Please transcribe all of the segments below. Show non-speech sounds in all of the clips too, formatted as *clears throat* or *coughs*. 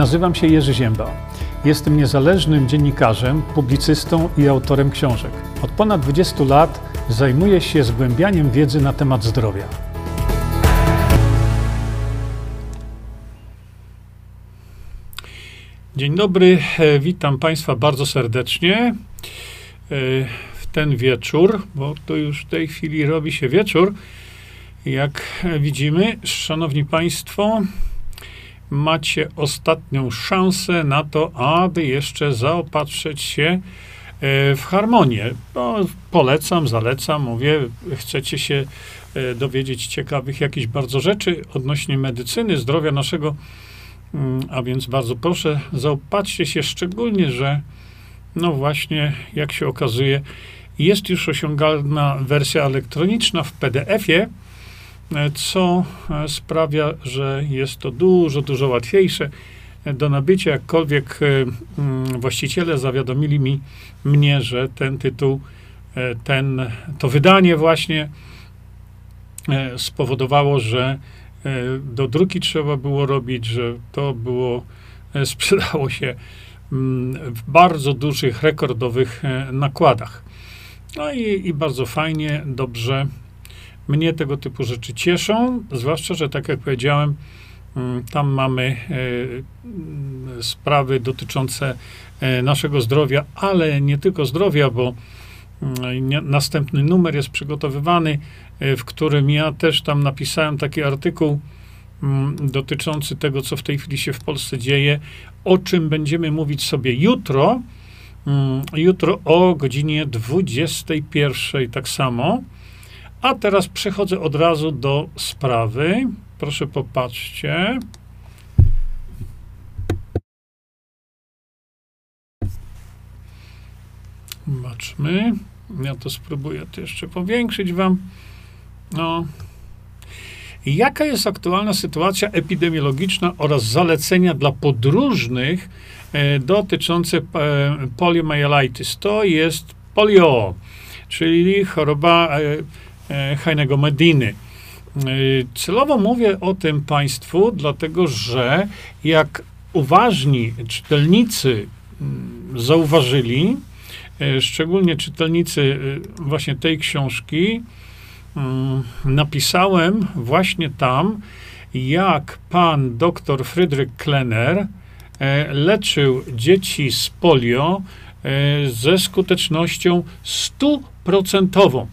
Nazywam się Jerzy Ziemba. Jestem niezależnym dziennikarzem, publicystą i autorem książek. Od ponad 20 lat zajmuję się zgłębianiem wiedzy na temat zdrowia. Dzień dobry, e, witam Państwa bardzo serdecznie e, w ten wieczór, bo to już w tej chwili robi się wieczór. Jak widzimy, Szanowni Państwo, macie ostatnią szansę na to, aby jeszcze zaopatrzyć się e, w harmonię. No, polecam, zalecam, mówię, chcecie się e, dowiedzieć ciekawych jakichś bardzo rzeczy odnośnie medycyny, zdrowia naszego, mm, a więc bardzo proszę, zaopatrzcie się szczególnie, że no właśnie, jak się okazuje, jest już osiągalna wersja elektroniczna w PDF-ie, co e, sprawia, że jest to dużo, dużo łatwiejsze do nabycia. Jakkolwiek e, mm, właściciele zawiadomili mi, mnie, że ten tytuł, ten, to wydanie właśnie spowodowało, że do druki trzeba było robić, że to było, sprzedało się mm, w bardzo dużych, rekordowych nakładach. No i, i bardzo fajnie, dobrze mnie tego typu rzeczy cieszą, zwłaszcza, że tak jak powiedziałem, mm, tam mamy e, mm, sprawy dotyczące e, naszego zdrowia, ale nie tylko zdrowia, bo mm, następny numer jest przygotowywany, e, w którym ja też tam napisałem taki artykuł dotyczący tego, co w tej chwili się w Polsce dzieje, o czym będziemy mówić sobie jutro. Jutro o godzinie 21 tak samo. A teraz przechodzę od razu do sprawy. Proszę popatrzcie. Zobaczmy. Ja to spróbuję to jeszcze powiększyć wam. No. Jaka jest aktualna sytuacja epidemiologiczna oraz zalecenia dla podróżnych e, dotyczące e, poliomyelitis? To jest polio, czyli choroba e, Heinego Mediny. E, celowo mówię o tym Państwu, dlatego że jak uważni czytelnicy mm, zauważyli, e, szczególnie czytelnicy właśnie tej książki, mm, napisałem właśnie tam, jak pan dr Friedrich Klenner leczył dzieci z polio ze skutecznością stuprocentową.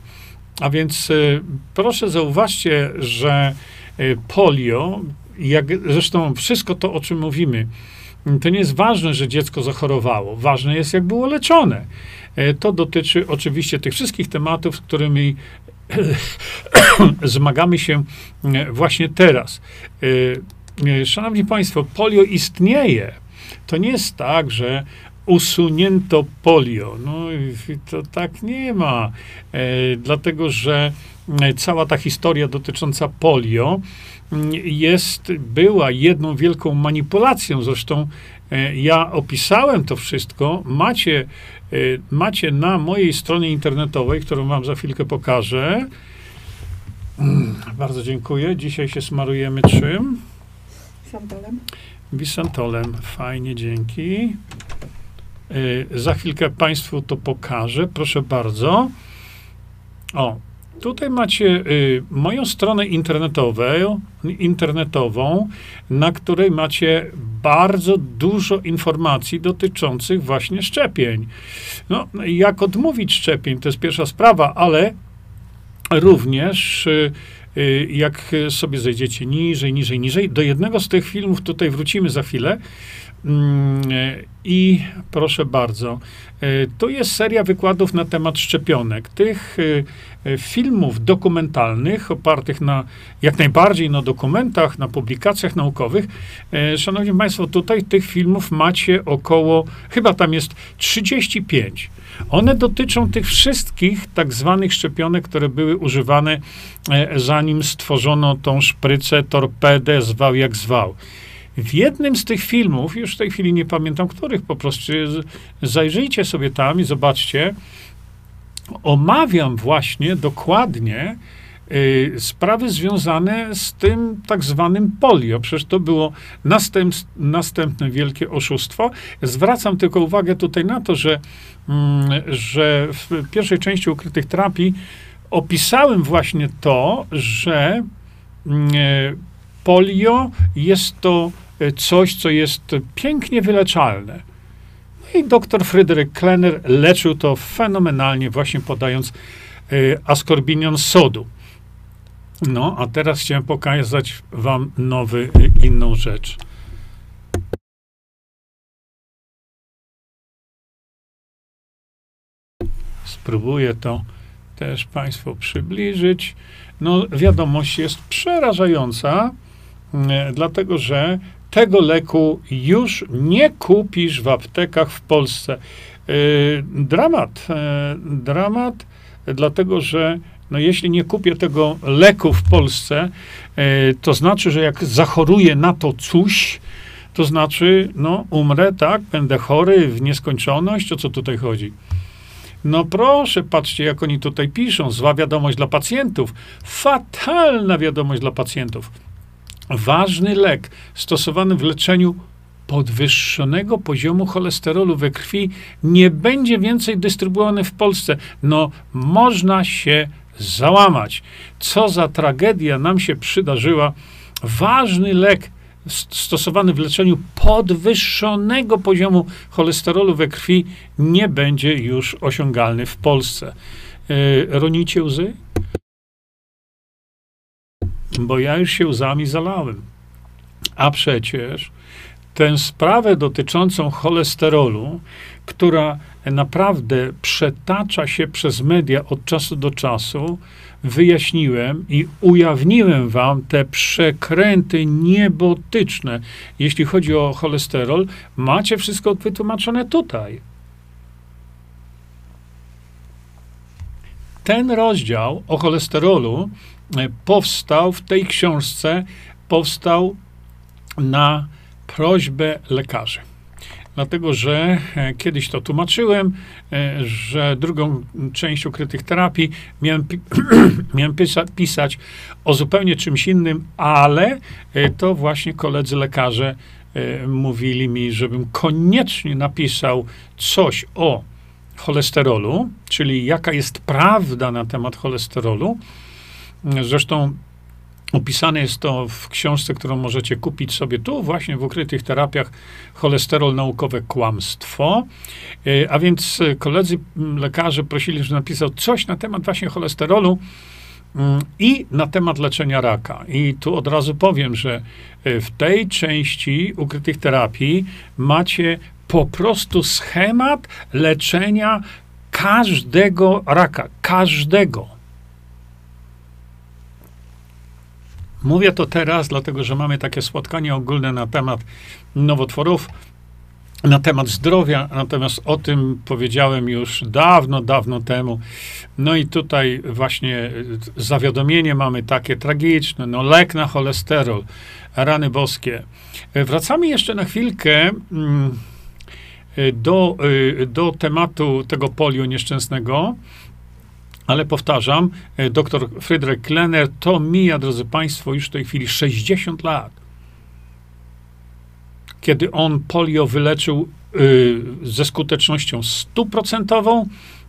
A więc y, proszę zauważcie, że y, polio, jak zresztą wszystko to, o czym mówimy, to nie jest ważne, że dziecko zachorowało. Ważne jest, jak było leczone. Y, to dotyczy oczywiście tych wszystkich tematów, z którymi *coughs* zmagamy się właśnie teraz. Szanowni Państwo, polio istnieje. To nie jest tak, że usunięto polio. No to tak nie ma, e, dlatego że e, cała ta historia dotycząca polio mm, jest, była jedną wielką manipulacją. Zresztą e, ja opisałem to wszystko. Macie, macie na mojej stronie internetowej, którą wam za chwilkę pokażę. Mm, bardzo dziękuję. Dzisiaj się smarujemy czym? Santolem. Bisantolem. Fajnie, dzięki. Y, za chwilkę Państwu to pokażę. Proszę bardzo. O, tutaj macie y, moją stronę internetową, internetową, na której macie bardzo dużo informacji dotyczących właśnie szczepień. No, jak odmówić szczepień, to jest pierwsza sprawa, ale również y, jak sobie zejdziecie niżej, niżej, niżej, do jednego z tych filmów tutaj wrócimy za chwilę, I proszę bardzo, e, to jest seria wykładów na temat szczepionek. Tych e, e, filmów dokumentalnych, opartych na jak najbardziej na dokumentach, na publikacjach naukowych. Szanowni Państwo, tutaj tych filmów macie około, chyba tam jest 35. One dotyczą tych wszystkich tak zwanych szczepionek, które były używane zanim stworzono tą szprycę, torpedę, zwał jak zwał. W jednym z tych filmów, już w tej chwili nie pamiętam których, po prostu zajrzyjcie sobie tam i zobaczcie, omawiam właśnie dokładnie y, sprawy związane z tym tak zwanym polio. Przecież to było następ, następne wielkie oszustwo. Zwracam tylko uwagę tutaj na to, że, mm, że w pierwszej części ukrytych terapii opisałem właśnie to, że mm, polio jest to coś, co jest pięknie wyleczalne. No i dr Fryderyk Klenner leczył to fenomenalnie, właśnie podając y, askorbinion sodu. No, a teraz chciałem pokazać wam nowy, y, inną rzecz. Spróbuję to też Państwu przybliżyć. No, wiadomość jest przerażająca, y, dlatego że tego leku już nie kupisz w aptekach w Polsce. Y, dramat, y, dramat, dlatego że no jeśli nie kupię tego leku w Polsce, y, to znaczy, że jak zachoruję na to coś, to znaczy, no umrę, tak, będę chory w nieskończoność, o co tutaj chodzi? No proszę, patrzcie, jak oni tutaj piszą. Zła wiadomość dla pacjentów. Fatalna wiadomość dla pacjentów ważny lek stosowany w leczeniu podwyższonego poziomu cholesterolu we krwi nie będzie więcej dystrybuowany w Polsce. No, można się załamać. Co za tragedia nam się przydarzyła. Ważny lek stosowany w leczeniu podwyższonego poziomu cholesterolu we krwi nie będzie już osiągalny w Polsce. Yy, ronicie łzy? Bo ja już się łzami zalałem. A przecież tę sprawę dotyczącą cholesterolu, która naprawdę przetacza się przez media od czasu do czasu, wyjaśniłem i ujawniłem wam te przekręty niebotyczne, jeśli chodzi o cholesterol. Macie wszystko wytłumaczone tutaj. Ten rozdział o cholesterolu powstał w tej książce, powstał na prośbę lekarzy. Dlatego, że e, kiedyś to tłumaczyłem, e, że drugą część ukrytych terapii miałem, *clears throat* miałem pisa pisać o zupełnie czymś innym, ale to właśnie koledzy lekarze mówili mi, żebym koniecznie napisał coś o cholesterolu, czyli jaka jest prawda na temat cholesterolu, Zresztą Opisane jest to w książce, którą możecie kupić sobie tu, właśnie w ukrytych terapiach cholesterol naukowe kłamstwo. E, a więc e, koledzy lekarze prosili, że napisał coś na temat właśnie cholesterolu mm, i na temat leczenia raka. I tu od razu powiem, że e, w tej części ukrytych terapii macie po prostu schemat leczenia każdego raka, każdego. Mówię to teraz, dlatego że mamy takie spotkanie ogólne na temat nowotworów, na temat zdrowia, natomiast o tym powiedziałem już dawno, dawno temu. No i tutaj właśnie zawiadomienie mamy takie tragiczne, no lek na cholesterol, rany boskie. Wracamy jeszcze na chwilkę mm, do, y, do tematu tego polio nieszczęsnego. Ale powtarzam, e, dr Friedrich Klenner to mija, drodzy Państwo, już w tej chwili 60 lat. Kiedy on polio wyleczył y, ze skutecznością stuprocentową,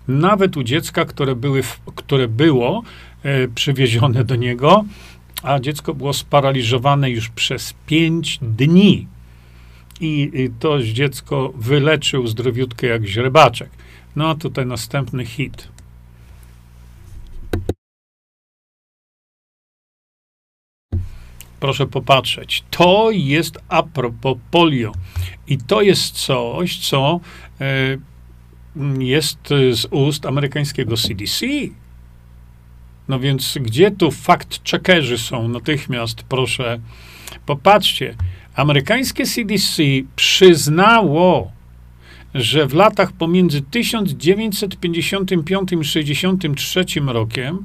nawet u dziecka, które, były, które było y, przywiezione do niego, a dziecko było sparaliżowane już przez 5 dni. I, I to dziecko wyleczył zdrowiutkę jak źrebaczek. No a tutaj następny hit. Proszę popatrzeć. To jest a propos polio. I to jest coś, co e, jest z ust amerykańskiego CDC. No więc gdzie tu fakt checkerzy są natychmiast, proszę. Popatrzcie, amerykańskie CDC przyznało, że w latach pomiędzy 1955 i 1963 rokiem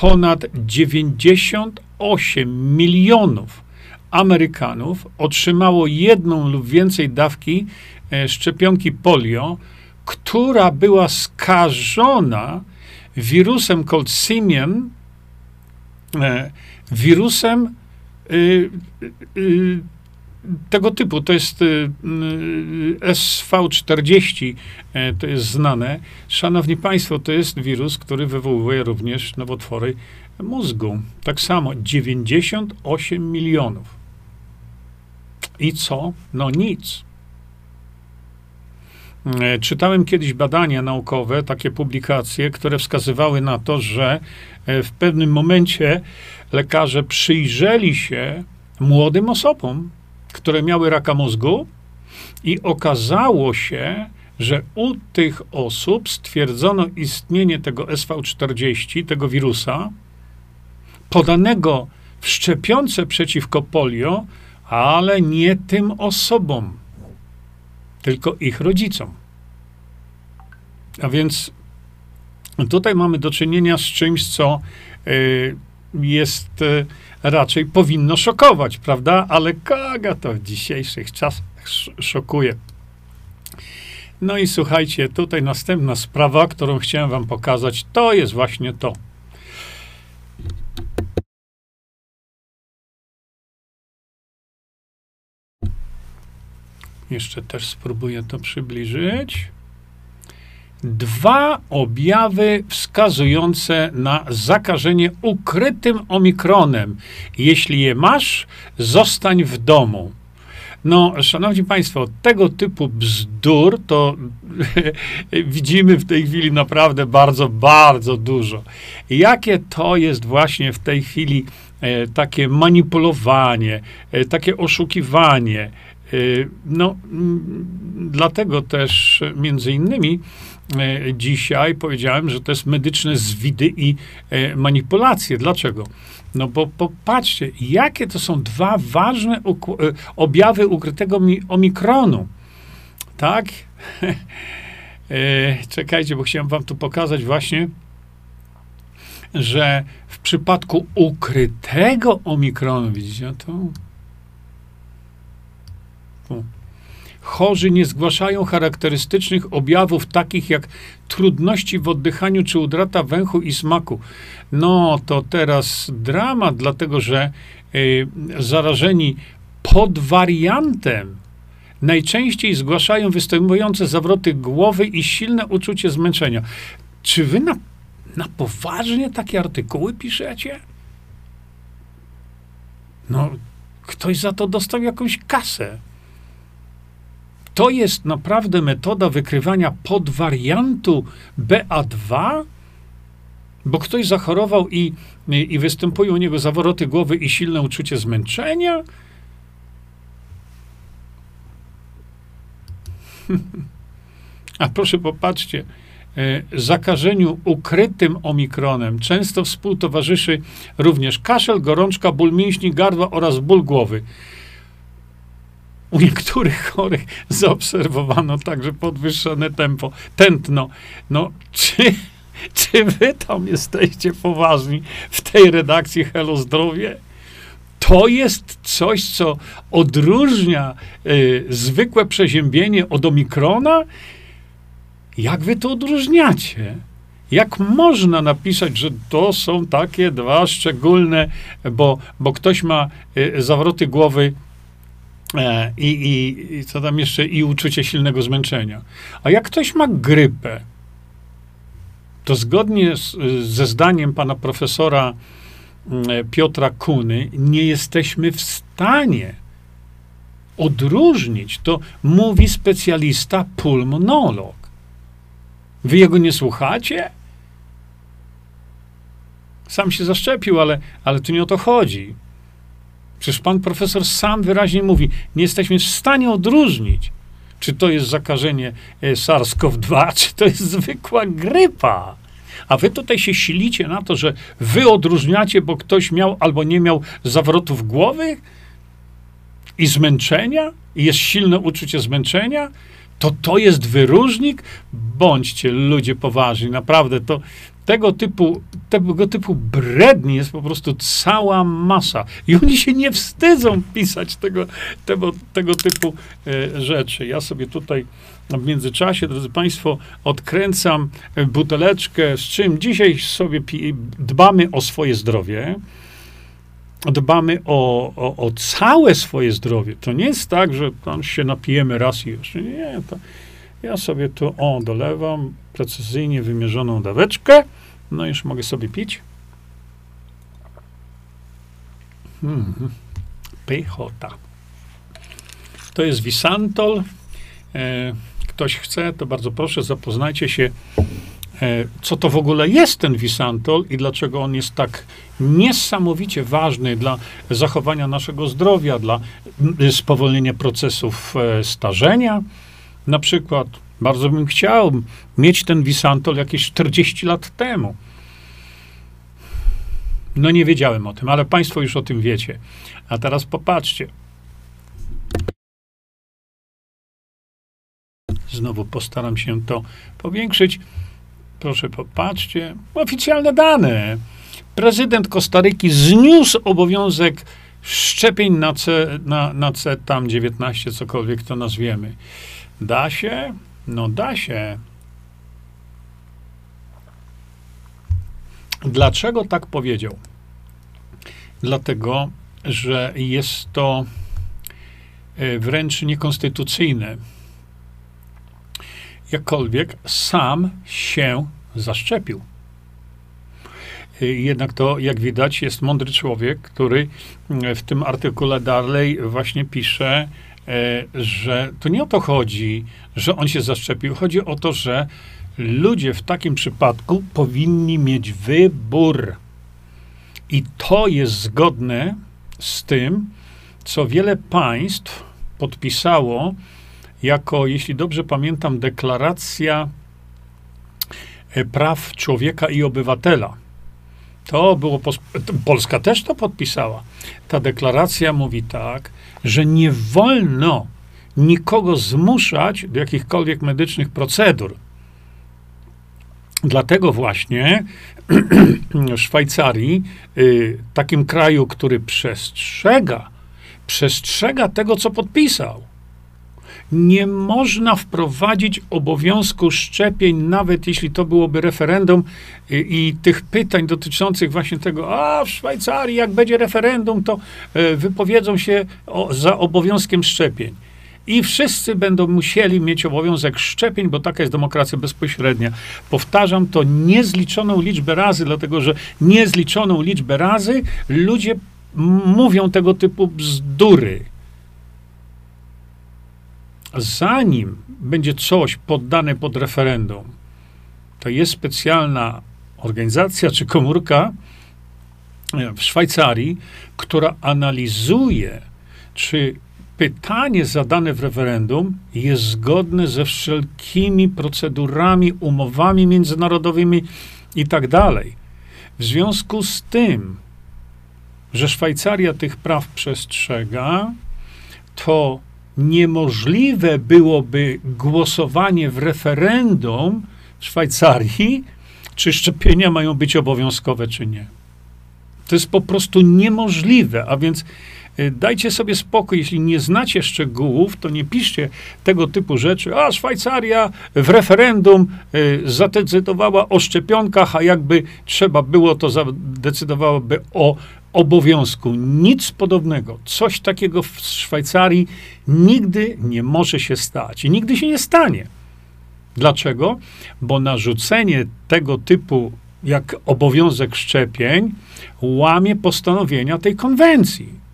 ponad 98 milionów Amerykanów otrzymało jedną lub więcej dawki e, szczepionki polio, która była skażona wirusem called simian, e, wirusem y, y, tego typu. To jest y, SV40, e, to jest znane. Szanowni Państwo, to jest wirus, który wywołuje również nowotwory mózgu. Tak samo 98 milionów. I co? No nic. E, czytałem kiedyś badania naukowe, takie publikacje, które wskazywały na to, że e, w pewnym momencie lekarze przyjrzeli się młodym osobom, które miały raka mózgu, i okazało się, że u tych osób stwierdzono istnienie tego SV40, tego wirusa, podanego w szczepionce przeciwko polio, ale nie tym osobom, tylko ich rodzicom. A więc tutaj mamy do czynienia z czymś, co y, jest y, raczej powinno szokować, prawda? Ale kogo to w dzisiejszych czasach szokuje? No i słuchajcie, tutaj następna sprawa, którą chciałem wam pokazać, to jest właśnie to. Jeszcze też spróbuję to przybliżyć. Dwa objawy wskazujące na zakażenie ukrytym omikronem. Jeśli je masz, zostań w domu. No, szanowni państwo, tego typu bzdur to *laughs* widzimy w tej chwili naprawdę bardzo, bardzo dużo. Jakie to jest właśnie w tej chwili e, takie manipulowanie, e, takie oszukiwanie, Y, no, mm, dlatego też między innymi dzisiaj powiedziałem, że to jest medyczne zwidy i y, manipulacje. Dlaczego? No bo popatrzcie, jakie to są dwa ważne objawy ukrytego omikronu. Tak? *laughs* Czekajcie, bo chciałem wam tu pokazać właśnie, że w przypadku ukrytego omikronu, widzicie to? Chorzy nie zgłaszają charakterystycznych objawów takich jak trudności w oddychaniu czy utrata węchu i smaku. No to teraz dramat, dlatego że y, zarażeni podwariantem najczęściej zgłaszają występujące zawroty głowy i silne uczucie zmęczenia. Czy wy na, na poważnie takie artykuły piszecie? No, ktoś za to dostał jakąś kasę to jest naprawdę metoda wykrywania podwariantu BA2? Bo ktoś zachorował i, i, i występują u niego zawroty głowy i silne uczucie zmęczenia? *laughs* A proszę popatrzcie, e, zakażeniu ukrytym omikronem często współtowarzyszy również kaszel, gorączka, ból mięśni, gardła oraz ból głowy. U niektórych chorych zaobserwowano także podwyższone tempo, tętno. No, czy, czy wy tam jesteście poważni w tej redakcji Hello Zdrowie? To jest coś, co odróżnia y, zwykłe przeziębienie od omikrona? Jak wy to odróżniacie? Jak można napisać, że to są takie dwa szczególne, bo, bo ktoś ma y, zawroty głowy i, i, i co tam jeszcze, i uczucie silnego zmęczenia. A jak ktoś ma grypę, to zgodnie z, ze zdaniem pana profesora mm, e, Piotra Kuny, nie jesteśmy w stanie odróżnić. To mówi specjalista pulmonolog. Wy jego nie słuchacie? Sam się zaszczepił, ale, ale tu nie o to chodzi. Przecież pan profesor sam wyraźnie mówi, nie jesteśmy w stanie odróżnić, czy to jest zakażenie e, SARS-CoV-2, *laughs* czy to jest zwykła grypa. A wy tutaj się silicie na to, że wy odróżniacie, bo ktoś miał albo nie miał zawrotów głowy i zmęczenia, i jest silne uczucie zmęczenia, to to jest wyróżnik? Bądźcie ludzie poważni, naprawdę. To, tego typu, tego typu bredni jest po prostu cała masa. I oni się nie wstydzą pisać tego, tego, tego typu e, rzeczy. Ja sobie tutaj w międzyczasie, drodzy Państwo, odkręcam buteleczkę, z czym dzisiaj sobie dbamy o swoje zdrowie. Dbamy o, o, o całe swoje zdrowie. To nie jest tak, że tam się napijemy raz i już. Nie, ja sobie tu, o, dolewam precyzyjnie wymierzoną daweczkę, no już mogę sobie pić. Hmm. Pychota. To jest Visantol. E, ktoś chce, to bardzo proszę, zapoznajcie się, co to w ogóle jest ten Visantol i dlaczego on jest tak niesamowicie ważny dla zachowania naszego zdrowia, dla spowolnienia procesów e, starzenia. Na przykład, bardzo bym chciał mieć ten Visantol jakieś 40 lat temu. No nie wiedziałem o tym, ale Państwo już o tym wiecie. A teraz popatrzcie. Znowu postaram się to powiększyć. Proszę popatrzcie. Oficjalne dane. Prezydent Kostaryki zniósł obowiązek szczepień na C, na, na C tam 19, cokolwiek to nazwiemy. Da się? No da się. Dlaczego tak powiedział? Dlatego, że jest to e, wręcz niekonstytucyjne. Jakkolwiek sam się zaszczepił. E, jednak to, jak widać, jest mądry człowiek, który e, w tym artykule dalej właśnie pisze, że to nie o to chodzi, że on się zaszczepił. Chodzi o to, że ludzie w takim przypadku powinni mieć wybór. I to jest zgodne z tym, co wiele państw podpisało jako, jeśli dobrze pamiętam, deklaracja e, praw człowieka i obywatela. To było, Polska też to podpisała. Ta deklaracja mówi tak, że nie wolno nikogo zmuszać do jakichkolwiek medycznych procedur. Dlatego właśnie w *clears throat* Szwajcarii, y, takim kraju, który przestrzega, przestrzega tego, co podpisał. Nie można wprowadzić obowiązku szczepień, nawet jeśli to byłoby referendum i, y, i tych pytań dotyczących właśnie tego, a w Szwajcarii, jak będzie referendum, to y, wypowiedzą się o, za obowiązkiem szczepień i wszyscy będą musieli mieć obowiązek szczepień, bo taka jest demokracja bezpośrednia. Powtarzam to niezliczoną liczbę razy, dlatego że niezliczoną liczbę razy ludzie mówią tego typu bzdury. Zanim będzie coś poddane pod referendum, to jest specjalna organizacja czy komórka w Szwajcarii, która analizuje, czy pytanie zadane w referendum jest zgodne ze wszelkimi procedurami, umowami międzynarodowymi i tak dalej. W związku z tym, że Szwajcaria tych praw przestrzega, to niemożliwe byłoby głosowanie w referendum w Szwajcarii, czy szczepienia mają być obowiązkowe, czy nie. To jest po prostu niemożliwe, a więc dajcie sobie spokój, jeśli nie znacie szczegółów, to nie piszcie tego typu rzeczy. A Szwajcaria w referendum y, zadecydowała o szczepionkach, a jakby trzeba było, to zadecydowałaby o obowiązku. Nic podobnego. Coś takiego w Szwajcarii nigdy nie może się stać i nigdy się nie stanie. Dlaczego? Bo narzucenie tego typu jak obowiązek szczepień łamie postanowienia tej konwencji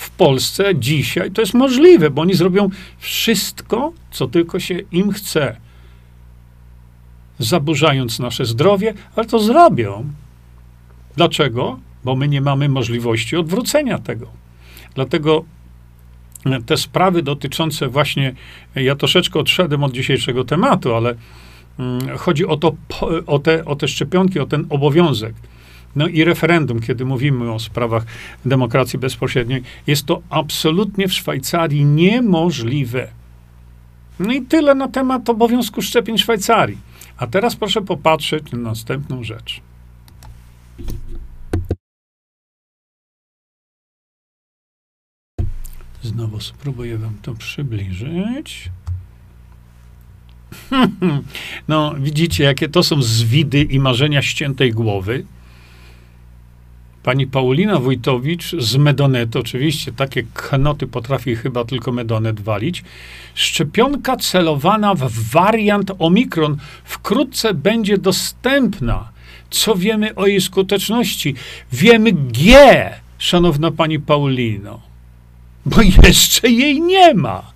w Polsce dzisiaj to jest możliwe, bo oni zrobią wszystko, co tylko się im chce, zaburzając nasze zdrowie, ale to zrobią. Dlaczego? Bo my nie mamy możliwości odwrócenia tego. Dlatego te sprawy dotyczące właśnie, ja troszeczkę odszedłem od dzisiejszego tematu, ale mm, chodzi o, to, o, te, o te szczepionki, o ten obowiązek. No i referendum, kiedy mówimy o sprawach demokracji bezpośredniej, jest to absolutnie w Szwajcarii niemożliwe. No i tyle na temat obowiązku szczepień Szwajcarii. A teraz proszę popatrzeć na następną rzecz. Znowu spróbuję wam to przybliżyć. *laughs* No, widzicie, jakie to są zwidy i marzenia ściętej głowy. Pani Paulina Wójtowicz z Medonetu, oczywiście takie knoty potrafi chyba tylko Medonet walić. Szczepionka celowana w wariant Omikron wkrótce będzie dostępna. Co wiemy o jej skuteczności? Wiemy G, szanowna pani Paulino, bo jeszcze jej nie ma.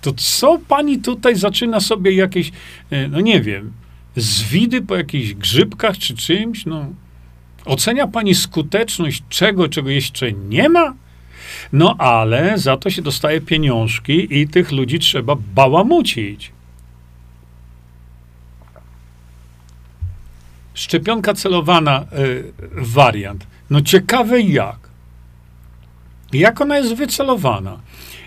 To co pani tutaj zaczyna sobie jakieś, e, no nie wiem, zwidy po jakichś grzybkach czy czymś? No, ocenia pani skuteczność czego, czego jeszcze nie ma? No ale za to się dostaje pieniążki i tych ludzi trzeba bałamucić. Szczepionka celowana, y, wariant. No ciekawe jak. Jak ona jest wycelowana?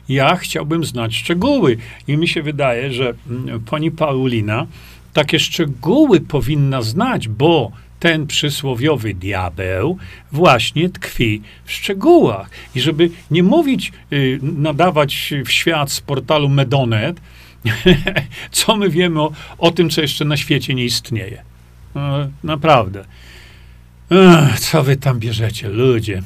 Ja chciałbym znać szczegóły i mi się wydaje, że mm, pani Paulina takie szczegóły powinna znać, bo ten przysłowiowy diabeł właśnie tkwi w szczegółach. I żeby nie mówić, y, nadawać w świat z portalu Medonet, *laughs* co my wiemy o, o tym, co jeszcze na świecie nie istnieje. No, naprawdę. Co wy tam bierzecie, ludzie?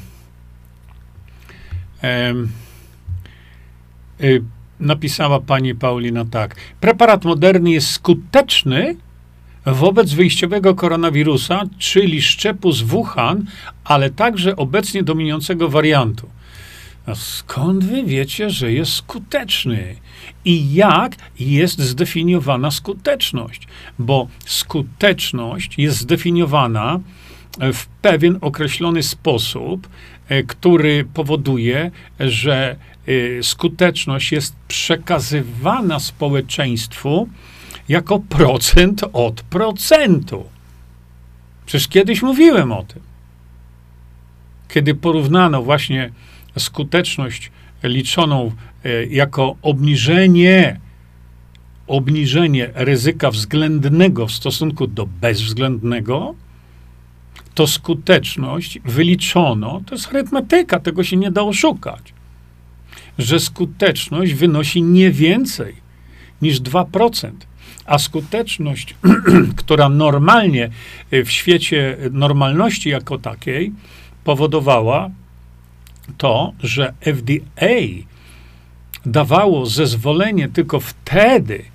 Y, napisała pani Paulina tak. Preparat moderny jest skuteczny wobec wyjściowego koronawirusa, czyli szczepu z Wuhan, ale także obecnie dominującego wariantu. A skąd wy wiecie, że jest skuteczny? I jak jest zdefiniowana skuteczność? Bo skuteczność jest zdefiniowana w pewien określony sposób, e, który powoduje, że e, skuteczność jest przekazywana społeczeństwu jako procent od procentu. Przecież kiedyś mówiłem o tym. Kiedy porównano właśnie skuteczność liczoną e, jako obniżenie, obniżenie ryzyka względnego w stosunku do bezwzględnego, to skuteczność wyliczono, to jest arytmetyka, tego się nie da oszukać, że skuteczność wynosi nie więcej niż 2%. A skuteczność, *clears throat* która normalnie w świecie normalności jako takiej powodowała to, że FDA dawało zezwolenie tylko wtedy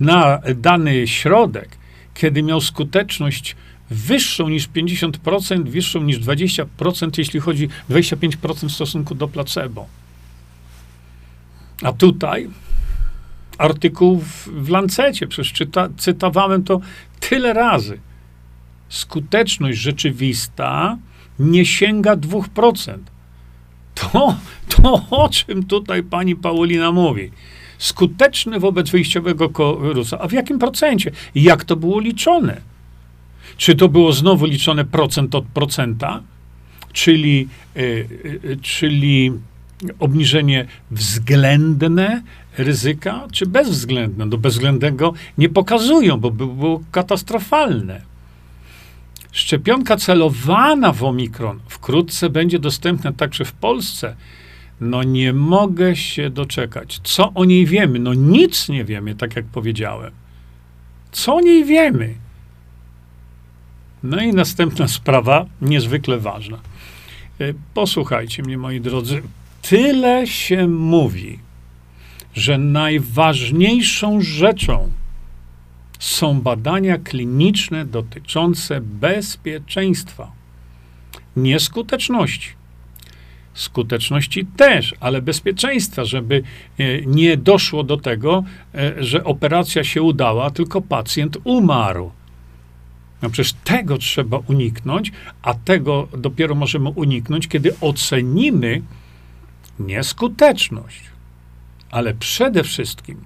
na dany środek, kiedy miał skuteczność wyższą niż 50%, wyższą niż 20%, jeśli chodzi 25% w stosunku do placebo. A tutaj artykuł w, w Lancecie, przecież czyta, cytowałem to tyle razy. Skuteczność rzeczywista nie sięga 2%. To, to o czym tutaj pani Paulina mówi. Skuteczny wobec wyjściowego wirusa. A w jakim procencie? Jak to było liczone? Czy to było znowu liczone procent od procenta? Czyli, y, y, czyli obniżenie względne ryzyka, czy bezwzględne? Do bezwzględnego nie pokazują, bo by było katastrofalne. Szczepionka celowana w omikron wkrótce będzie dostępna także w Polsce. No nie mogę się doczekać. Co o niej wiemy? No nic nie wiemy, tak jak powiedziałem. Co o niej wiemy? No i następna sprawa, niezwykle ważna. E, posłuchajcie mnie, moi drodzy. Tyle się mówi, że najważniejszą rzeczą są badania kliniczne dotyczące bezpieczeństwa, nieskuteczności. Skuteczności też, ale bezpieczeństwa, żeby e, nie doszło do tego, e, że operacja się udała, tylko pacjent umarł. No przecież tego trzeba uniknąć, a tego dopiero możemy uniknąć, kiedy ocenimy nieskuteczność, ale przede wszystkim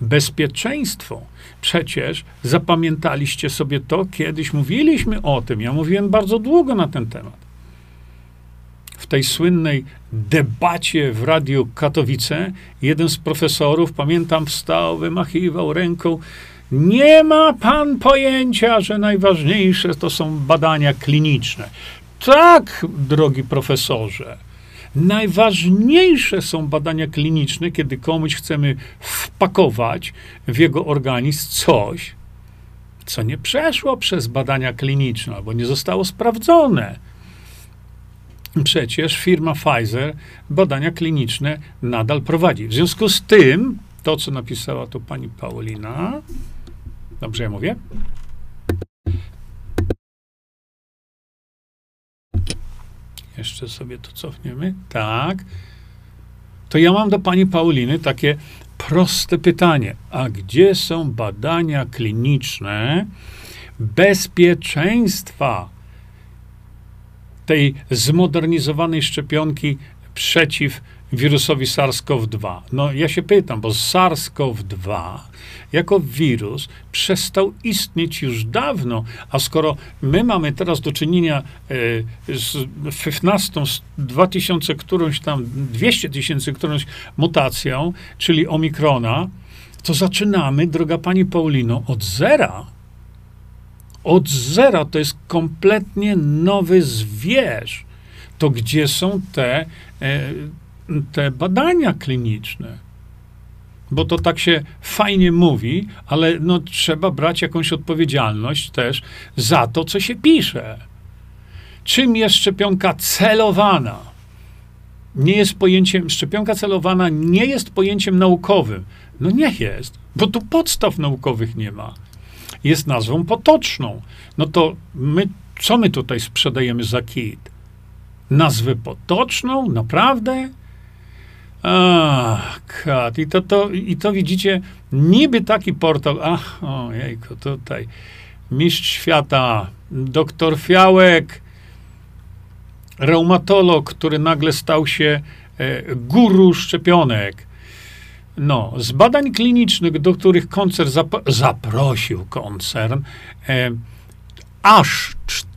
bezpieczeństwo. Przecież zapamiętaliście sobie to, kiedyś mówiliśmy o tym. Ja mówiłem bardzo długo na ten temat. W tej słynnej debacie w Radiu Katowice jeden z profesorów, pamiętam, wstał, wymachiwał ręką. Nie ma pan pojęcia, że najważniejsze to są badania kliniczne. Tak, drogi profesorze. Najważniejsze są badania kliniczne, kiedy komuś chcemy wpakować w jego organizm coś, co nie przeszło przez badania kliniczne albo nie zostało sprawdzone. Przecież firma Pfizer badania kliniczne nadal prowadzi. W związku z tym, to co napisała tu pani Paulina, dobrze ja mówię? Jeszcze sobie to cofniemy. Tak. To ja mam do pani Pauliny takie proste pytanie. A gdzie są badania kliniczne bezpieczeństwa tej zmodernizowanej szczepionki przeciw wirusowi SARS-CoV-2? No ja się pytam, bo SARS-CoV-2 jako wirus przestał istnieć już dawno, a skoro my mamy teraz do czynienia e, z 15, z 2000 którąś tam, 200 tysięcy którąś mutacją, czyli omikrona, to zaczynamy, droga pani Paulino, od zera. Od zera to jest kompletnie nowy zwierz. To gdzie są te, e, te badania kliniczne? bo to tak się fajnie mówi, ale no, trzeba brać jakąś odpowiedzialność też za to, co się pisze. Czym jest szczepionka celowana? Nie jest pojęciem, szczepionka celowana nie jest pojęciem naukowym. No nie jest, bo tu podstaw naukowych nie ma. Jest nazwą potoczną. No to my, co my tutaj sprzedajemy za kit? Nazwę potoczną? Naprawdę? Ach, kat. I to, to, I to widzicie, niby taki portal. Ach, ojejku, tutaj. Mistrz świata, doktor Fiałek, reumatolog, który nagle stał się e, guru szczepionek. No, z badań klinicznych, do których koncern zap zaprosił koncern, e, aż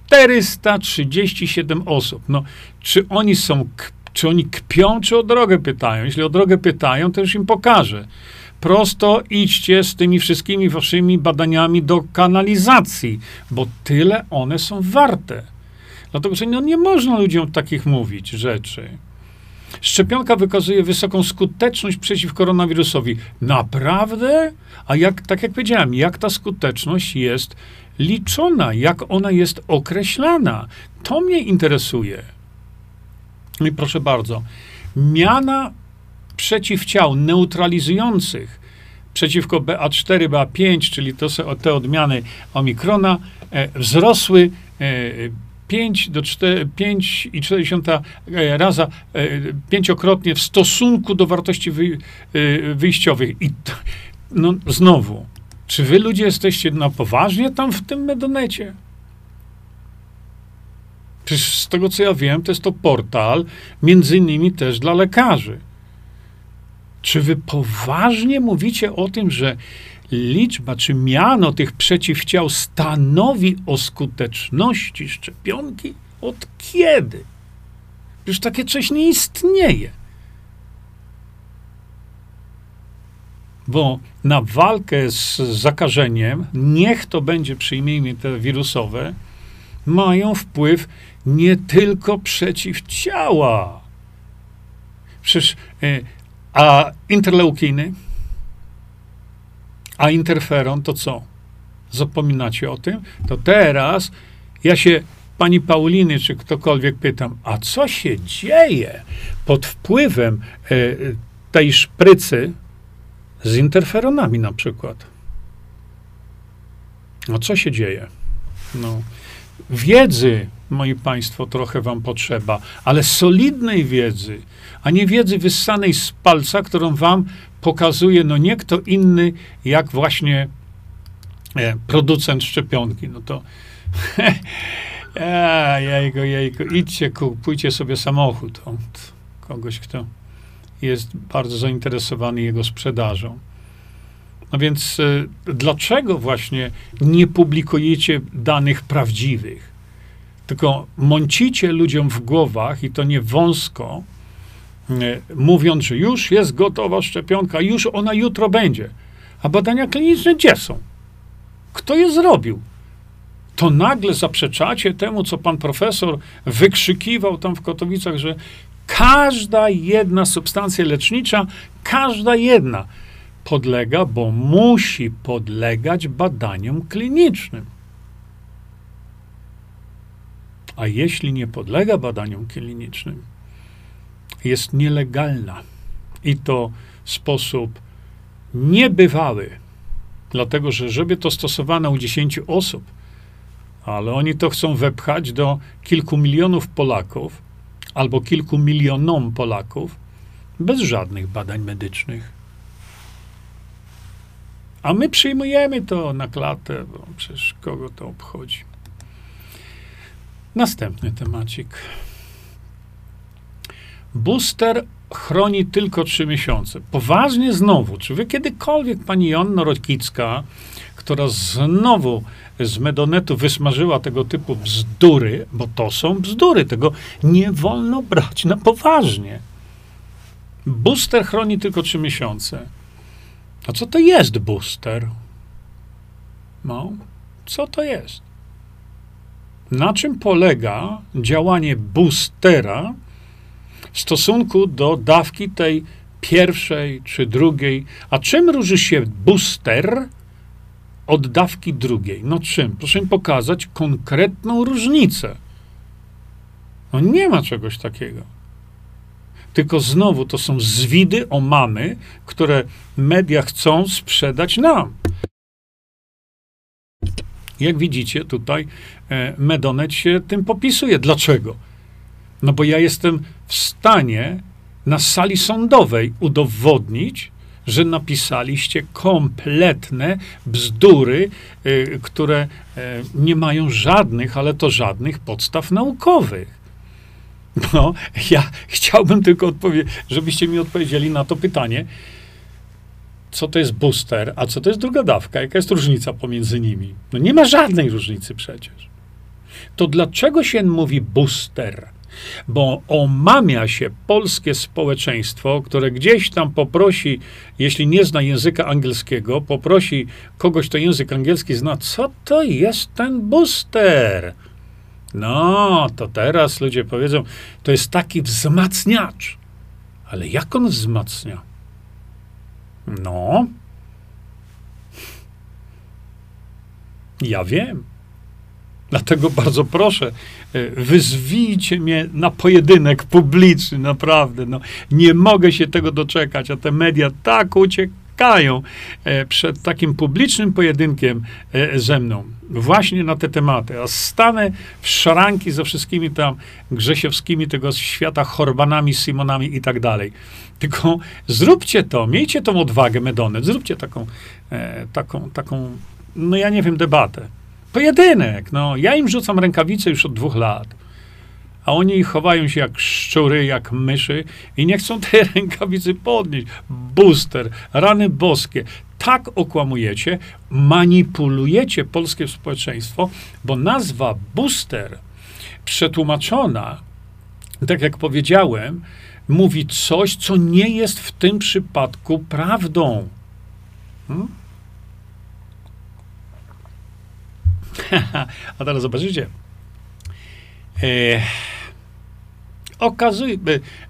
437 osób. No, czy oni są czy oni kpią, czy o drogę pytają? Jeśli o drogę pytają, to już im pokażę. Prosto idźcie z tymi wszystkimi waszymi badaniami do kanalizacji, bo tyle one są warte. Dlatego, że no nie można ludziom takich mówić rzeczy. Szczepionka wykazuje wysoką skuteczność przeciw koronawirusowi. Naprawdę? A jak, tak jak powiedziałem, jak ta skuteczność jest liczona, jak ona jest określana? To mnie interesuje. I proszę bardzo, miana przeciwciał neutralizujących przeciwko BA4, BA5, czyli to są te odmiany omikrona, e, wzrosły e, 5 do 4, 5,4 e, raza, e, pięciokrotnie w stosunku do wartości wy, e, wyjściowych. I to, no, znowu, czy wy ludzie jesteście na poważnie tam w tym medonecie? Przecież z tego, co ja wiem, to jest to portal, między innymi też dla lekarzy. Czy wy poważnie mówicie o tym, że liczba czy miano tych przeciwciał stanowi o skuteczności szczepionki? Od kiedy? Już takie coś nie istnieje. Bo na walkę z zakażeniem, niech to będzie, przyjmijmy te wirusowe, mają wpływ nie tylko przeciwciała. Przecież, e, a interleukiny, a interferon to co? Zapominacie o tym? To teraz ja się pani Pauliny czy ktokolwiek pytam, a co się dzieje pod wpływem e, tej szprycy z interferonami na przykład? No co się dzieje? No, wiedzy, moi Państwo, trochę Wam potrzeba, ale solidnej wiedzy, a nie wiedzy wyssanej z palca, którą Wam pokazuje no nie kto inny, jak właśnie e, producent szczepionki. No to *laughs* a, jejko, jejko, idźcie, kupujcie sobie samochód od kogoś, kto jest bardzo zainteresowany jego sprzedażą. No więc y, dlaczego właśnie nie publikujecie danych prawdziwych? Tylko mącicie ludziom w głowach i to nie wąsko, y, mówiąc, że już jest gotowa szczepionka, już ona jutro będzie. A badania kliniczne gdzie są? Kto je zrobił? To nagle zaprzeczacie temu, co pan profesor wykrzykiwał tam w Katowicach, że każda jedna substancja lecznicza, każda jedna, podlega, bo musi podlegać badaniom klinicznym. A jeśli nie podlega badaniom klinicznym, jest nielegalna. I to w sposób niebywały. Dlatego, że żeby to stosowano u 10 osób, ale oni to chcą wepchać do kilku milionów Polaków albo kilku milionom Polaków bez żadnych badań medycznych. A my przyjmujemy to na klatę, bo przecież kogo to obchodzi. Następny temacik. Booster chroni tylko trzy miesiące. Poważnie znowu, czy wy kiedykolwiek, pani Joanna Rokicka, która znowu z Medonetu wysmażyła tego typu bzdury, bo to są bzdury, tego nie wolno brać na poważnie. Booster chroni tylko trzy miesiące. A co to jest booster? No, co to jest? Na czym polega działanie boostera w stosunku do dawki tej pierwszej czy drugiej? A czym różni się booster od dawki drugiej? No czym? Proszę mi pokazać konkretną różnicę. No nie ma czegoś takiego. Tylko znowu to są zwidy o mamy, które media chcą sprzedać nam. Jak widzicie, tutaj e, Medonet się tym popisuje. Dlaczego? No bo ja jestem w stanie na sali sądowej udowodnić, że napisaliście kompletne bzdury, y, które y, nie mają żadnych, ale to żadnych podstaw naukowych. No, ja *laughs* chciałbym tylko odpowiedzieć, żebyście mi odpowiedzieli na to pytanie, co to jest booster, a co to jest druga dawka, jaka jest różnica pomiędzy nimi. No nie ma żadnej różnicy przecież. To dlaczego się mówi booster? Bo omamia się polskie społeczeństwo, które gdzieś tam poprosi, jeśli nie zna języka angielskiego, poprosi kogoś, kto język angielski zna, co to jest ten booster? No, to teraz ludzie powiedzą, to jest taki wzmacniacz. Ale jak on wzmacnia? No. Ja wiem. Dlatego bardzo proszę, wyzwijcie mnie na pojedynek publiczny, naprawdę. No, nie mogę się tego doczekać, a te media tak uciekają e, przed takim publicznym pojedynkiem e, ze mną. Właśnie na te tematy. A stanę w szranki ze wszystkimi tam Grzesiowskimi tego świata, Horbanami, Simonami i tak dalej. Tylko zróbcie to, miejcie tą odwagę, Medonet, zróbcie taką, taką, taką, no ja nie wiem, debatę Pojedynek, no. Ja im rzucam rękawice już od dwóch lat. A oni chowają się jak szczury, jak myszy i nie chcą tej *laughs* rękawicy podnieść. Booster, rany boskie. Tak okłamujecie, manipulujecie polskie społeczeństwo, bo nazwa booster przetłumaczona, tak jak powiedziałem, mówi coś, co nie jest w tym przypadku prawdą. Hmm? *laughs* A teraz zobaczycie. E, okazuje,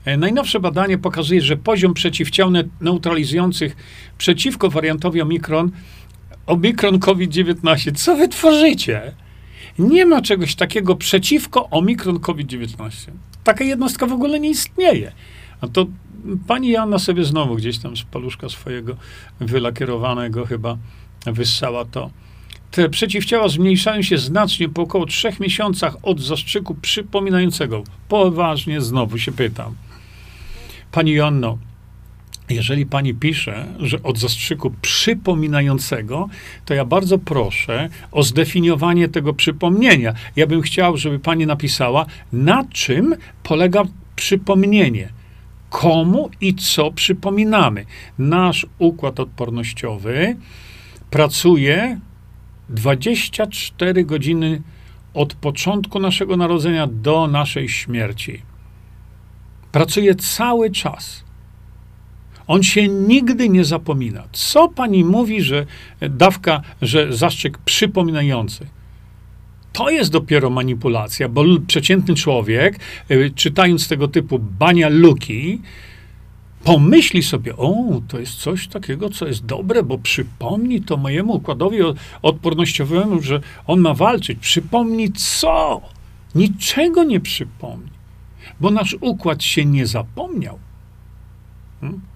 e, najnowsze badanie pokazuje, że poziom przeciwciał neutralizujących przeciwko wariantowi Omikron, Omikron COVID-19, co wy tworzycie? Nie ma czegoś takiego przeciwko Omikron COVID-19. Taka jednostka w ogóle nie istnieje. A to pani Janna sobie znowu gdzieś tam z paluszka swojego wylakierowanego chyba wyssała to te przeciwciała zmniejszają się znacznie po około trzech miesiącach od zastrzyku przypominającego. Poważnie znowu się pytam. Pani Joanno, jeżeli pani pisze, że od zastrzyku przypominającego, to ja bardzo proszę o zdefiniowanie tego przypomnienia. Ja bym chciał, żeby pani napisała, na czym polega przypomnienie. Komu i co przypominamy. Nasz układ odpornościowy pracuje 24 godziny od początku naszego narodzenia do naszej śmierci. Pracuje cały czas. On się nigdy nie zapomina. Co pani mówi, że dawka, że zastrzyk przypominający? To jest dopiero manipulacja, bo przeciętny człowiek, y, czytając tego typu bania luki, pomyśli sobie, o, to jest coś takiego, co jest dobre, bo przypomni to mojemu układowi odpornościowemu, że on ma walczyć. Przypomni co? Niczego nie przypomni, bo nasz układ się nie zapomniał. Hmm? *laughs*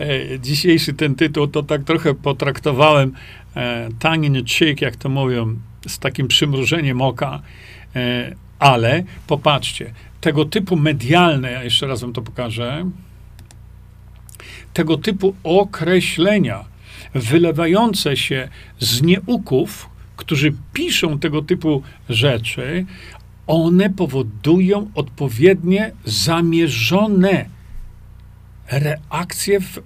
E, dzisiejszy ten tytuł to tak trochę potraktowałem e, tongue in cheek, jak to mówią, z takim przymrużeniem oka, e, ale popatrzcie, tego typu medialne, ja jeszcze raz wam to pokażę, tego typu określenia wylewające się z nieuków, którzy piszą tego typu rzeczy, one powodują odpowiednie zamierzone reakcje w,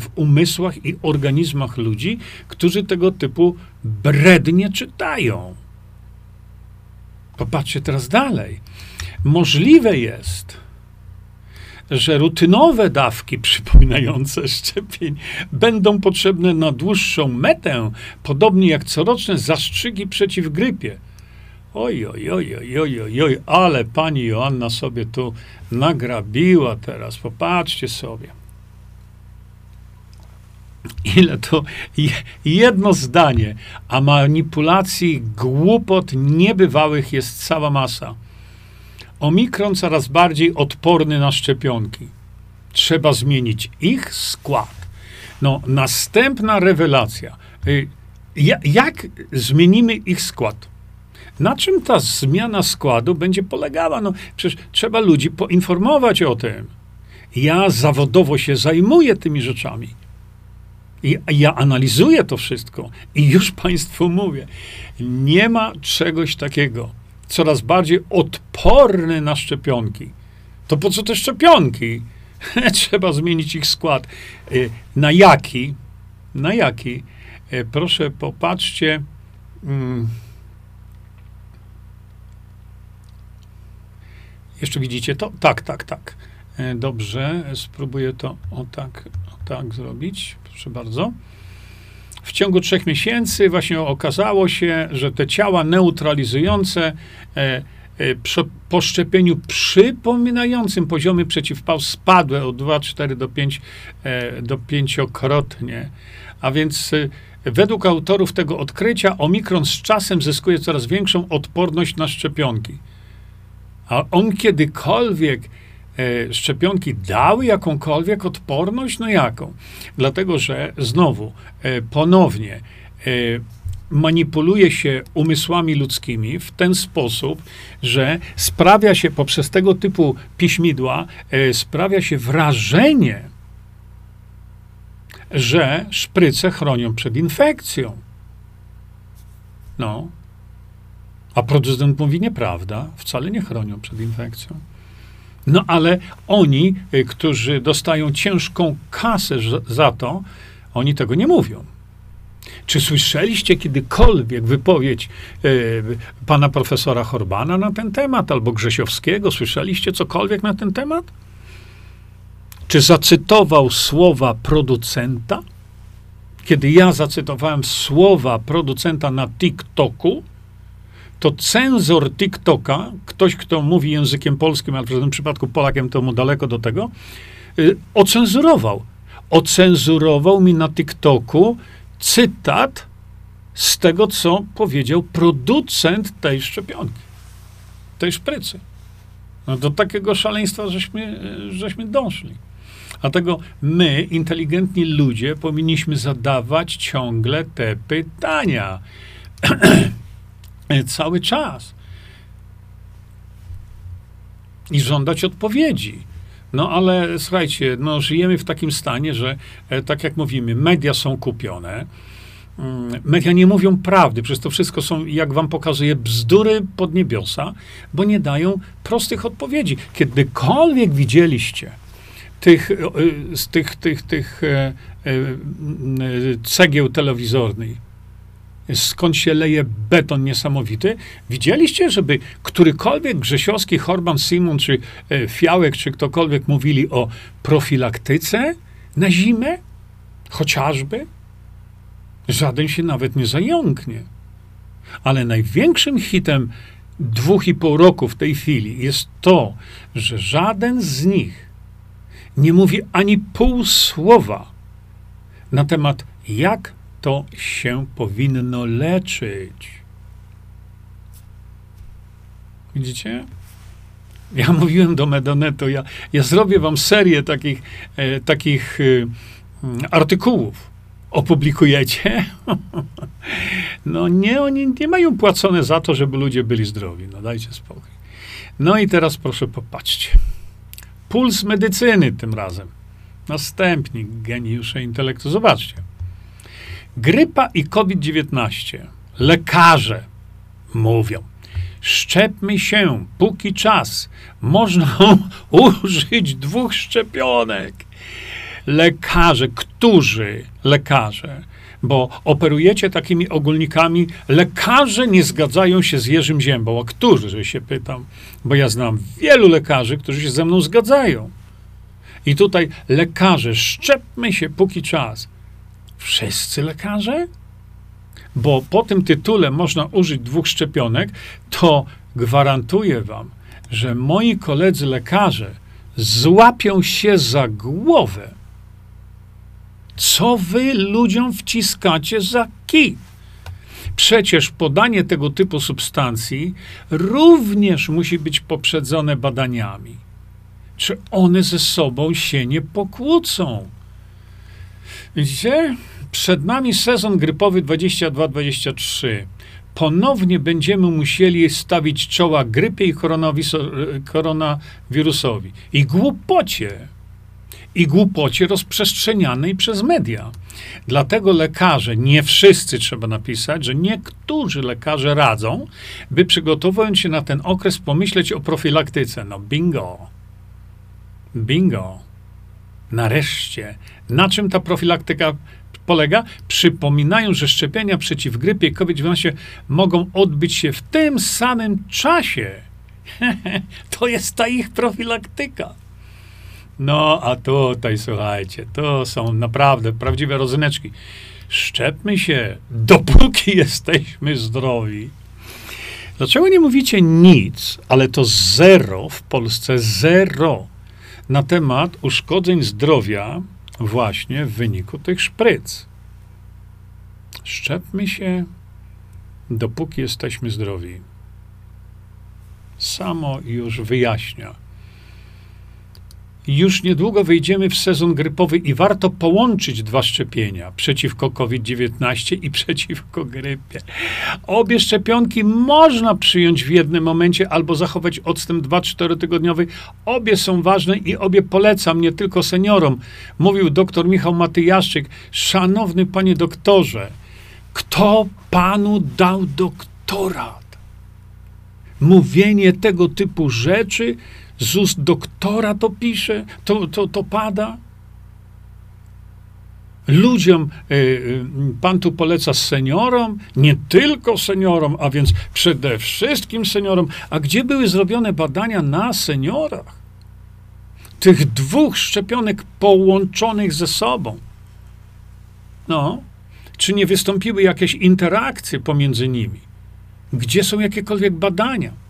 w, umysłach i organizmach ludzi, którzy tego typu brednie czytają. Popatrzcie teraz dalej. Możliwe jest, że rutynowe dawki przypominające szczepień będą potrzebne na dłuższą metę, podobnie jak coroczne zastrzyki przeciw grypie. Oj, oj, oj, oj, oj, oj, ale pani Joanna sobie tu nagrabiła teraz. Popatrzcie sobie. Ile to jedno zdanie, a manipulacji, głupot niebywałych jest cała masa. Omikron coraz bardziej odporny na szczepionki. Trzeba zmienić ich skład. No, następna rewelacja. Y, jak zmienimy ich skład? Na czym ta zmiana składu będzie polegała? No, przecież trzeba ludzi poinformować o tym. Ja zawodowo się zajmuję tymi rzeczami. I ja analizuję to wszystko i już Państwu mówię, nie ma czegoś takiego coraz bardziej odporny na szczepionki. To po co te szczepionki? *laughs* Trzeba zmienić ich skład. Y, na jaki? Na jaki? Y, proszę, popatrzcie. Mm. Jeszcze widzicie to? Tak, tak, tak. Y, dobrze, spróbuję to o tak, o tak zrobić. Proszę bardzo. W ciągu trzech miesięcy właśnie okazało się, że te ciała neutralizujące e, e, po szczepieniu przypominającym poziomy przeciwpał spadły od 2,4 do 5 e, do pięciokrotnie. A więc według autorów tego odkrycia omikron z czasem zyskuje coraz większą odporność na szczepionki. A on kiedykolwiek E, szczepionki dały jakąkolwiek odporność? No jaką? Dlatego, że znowu, e, ponownie, e, manipuluje się umysłami ludzkimi w ten sposób, że sprawia się poprzez tego typu piśmidła, sprawia się wrażenie, że szpryce chronią przed infekcją. No. A producent mówi nieprawda, wcale nie chronią przed infekcją. No ale oni, y, którzy dostają ciężką kasę za to, oni tego nie mówią. Czy słyszeliście kiedykolwiek wypowiedź y, pana profesora Horbana na ten temat, albo Grzesiowskiego? Słyszeliście cokolwiek na ten temat? Czy zacytował słowa producenta? Kiedy ja zacytowałem słowa producenta na TikToku, to cenzor TikToka, ktoś, kto mówi językiem polskim, ale w tym przypadku Polakiem, to mu daleko do tego, y, ocenzurował. Ocenzurował mi na TikToku cytat z tego, co powiedział producent tej szczepionki, tej szprycy. No do takiego szaleństwa żeśmy, żeśmy dążyli. Dlatego my, inteligentni ludzie, powinniśmy zadawać ciągle te pytania. *clears throat* E, cały czas. I żądać odpowiedzi. No ale słuchajcie, no, żyjemy w takim stanie, że e, tak jak mówimy, media są kupione. Mm, media nie mówią prawdy, przez to wszystko są, jak wam pokazuję, bzdury pod niebiosa, bo nie dają prostych odpowiedzi. Kiedykolwiek widzieliście tych, e, z tych, tych, tych cegieł telewizornych, skąd się leje beton niesamowity. Widzieliście, żeby którykolwiek Grzesiowski, Horban, Simon, czy e, Fiałek, czy ktokolwiek mówili o profilaktyce na zimę? Chociażby? Żaden się nawet nie zająknie. Ale największym hitem dwóch i pół roku w tej chwili jest to, że żaden z nich nie mówi ani pół słowa na temat, jak to się powinno leczyć. Widzicie? Ja *laughs* mówiłem do Medonetu, ja, ja zrobię wam serię takich, e, takich e, artykułów. Opublikujecie? *laughs* no nie, oni nie mają płacone za to, żeby ludzie byli zdrowi. No dajcie spokój. No i teraz proszę popatrzcie. Puls medycyny tym razem. Następni geniusze intelektu. Zobaczcie. Grypa i COVID-19. Lekarze mówią, szczepmy się, póki czas. Można *laughs* użyć dwóch szczepionek. Lekarze, którzy lekarze, bo operujecie takimi ogólnikami, lekarze nie zgadzają się z Jerzym Ziębą. A którzy, się pytam, bo ja znam wielu lekarzy, którzy się ze mną zgadzają. I tutaj lekarze, szczepmy się póki czas. Wszyscy lekarze? Bo po tym tytule można użyć dwóch szczepionek, to gwarantuję wam, że moi koledzy lekarze złapią się za głowę. Co wy ludziom wciskacie za kij? Przecież podanie tego typu substancji również musi być poprzedzone badaniami. Czy one ze sobą się nie pokłócą? Widzicie? Przed nami sezon grypowy 22-23. Ponownie będziemy musieli stawić czoła grypie i koronawirusowi. I głupocie. I głupocie rozprzestrzenianej przez media. Dlatego lekarze, nie wszyscy trzeba napisać, że niektórzy lekarze radzą, by przygotowując się na ten okres, pomyśleć o profilaktyce. No bingo. Bingo. Nareszcie. Na czym ta profilaktyka polega? Przypominają, że szczepienia przeciw grypie COVID-19 mogą odbyć się w tym samym czasie. *laughs* to jest ta ich profilaktyka. No, a tutaj, słuchajcie, to są naprawdę prawdziwe rozyneczki. Szczepmy się, dopóki *laughs* jesteśmy zdrowi. Dlaczego nie mówicie nic, ale to zero w Polsce, zero na temat uszkodzeń zdrowia właśnie w wyniku tych szpryc. Szczepmy się, dopóki jesteśmy zdrowi. Samo już wyjaśnia. Już niedługo wejdziemy w sezon grypowy i warto połączyć dwa szczepienia przeciwko COVID-19 i *laughs* przeciwko grypie. Obie szczepionki można przyjąć w jednym momencie albo zachować odstęp 2-4 tygodniowy. Obie są ważne i obie polecam nie tylko seniorom. Mówił dr Michał Matyjaszczyk. Szanowny panie doktorze, kto panu dał doktorat? Mówienie tego typu rzeczy z ust doktora to pisze, to, to, to pada. Ludziom y, y, pan tu poleca seniorom, nie tylko seniorom, a więc przede wszystkim seniorom. A gdzie były zrobione badania na seniorach? Tych dwóch szczepionek połączonych ze sobą. No, czy nie wystąpiły jakieś interakcje pomiędzy nimi? Gdzie są jakiekolwiek badania?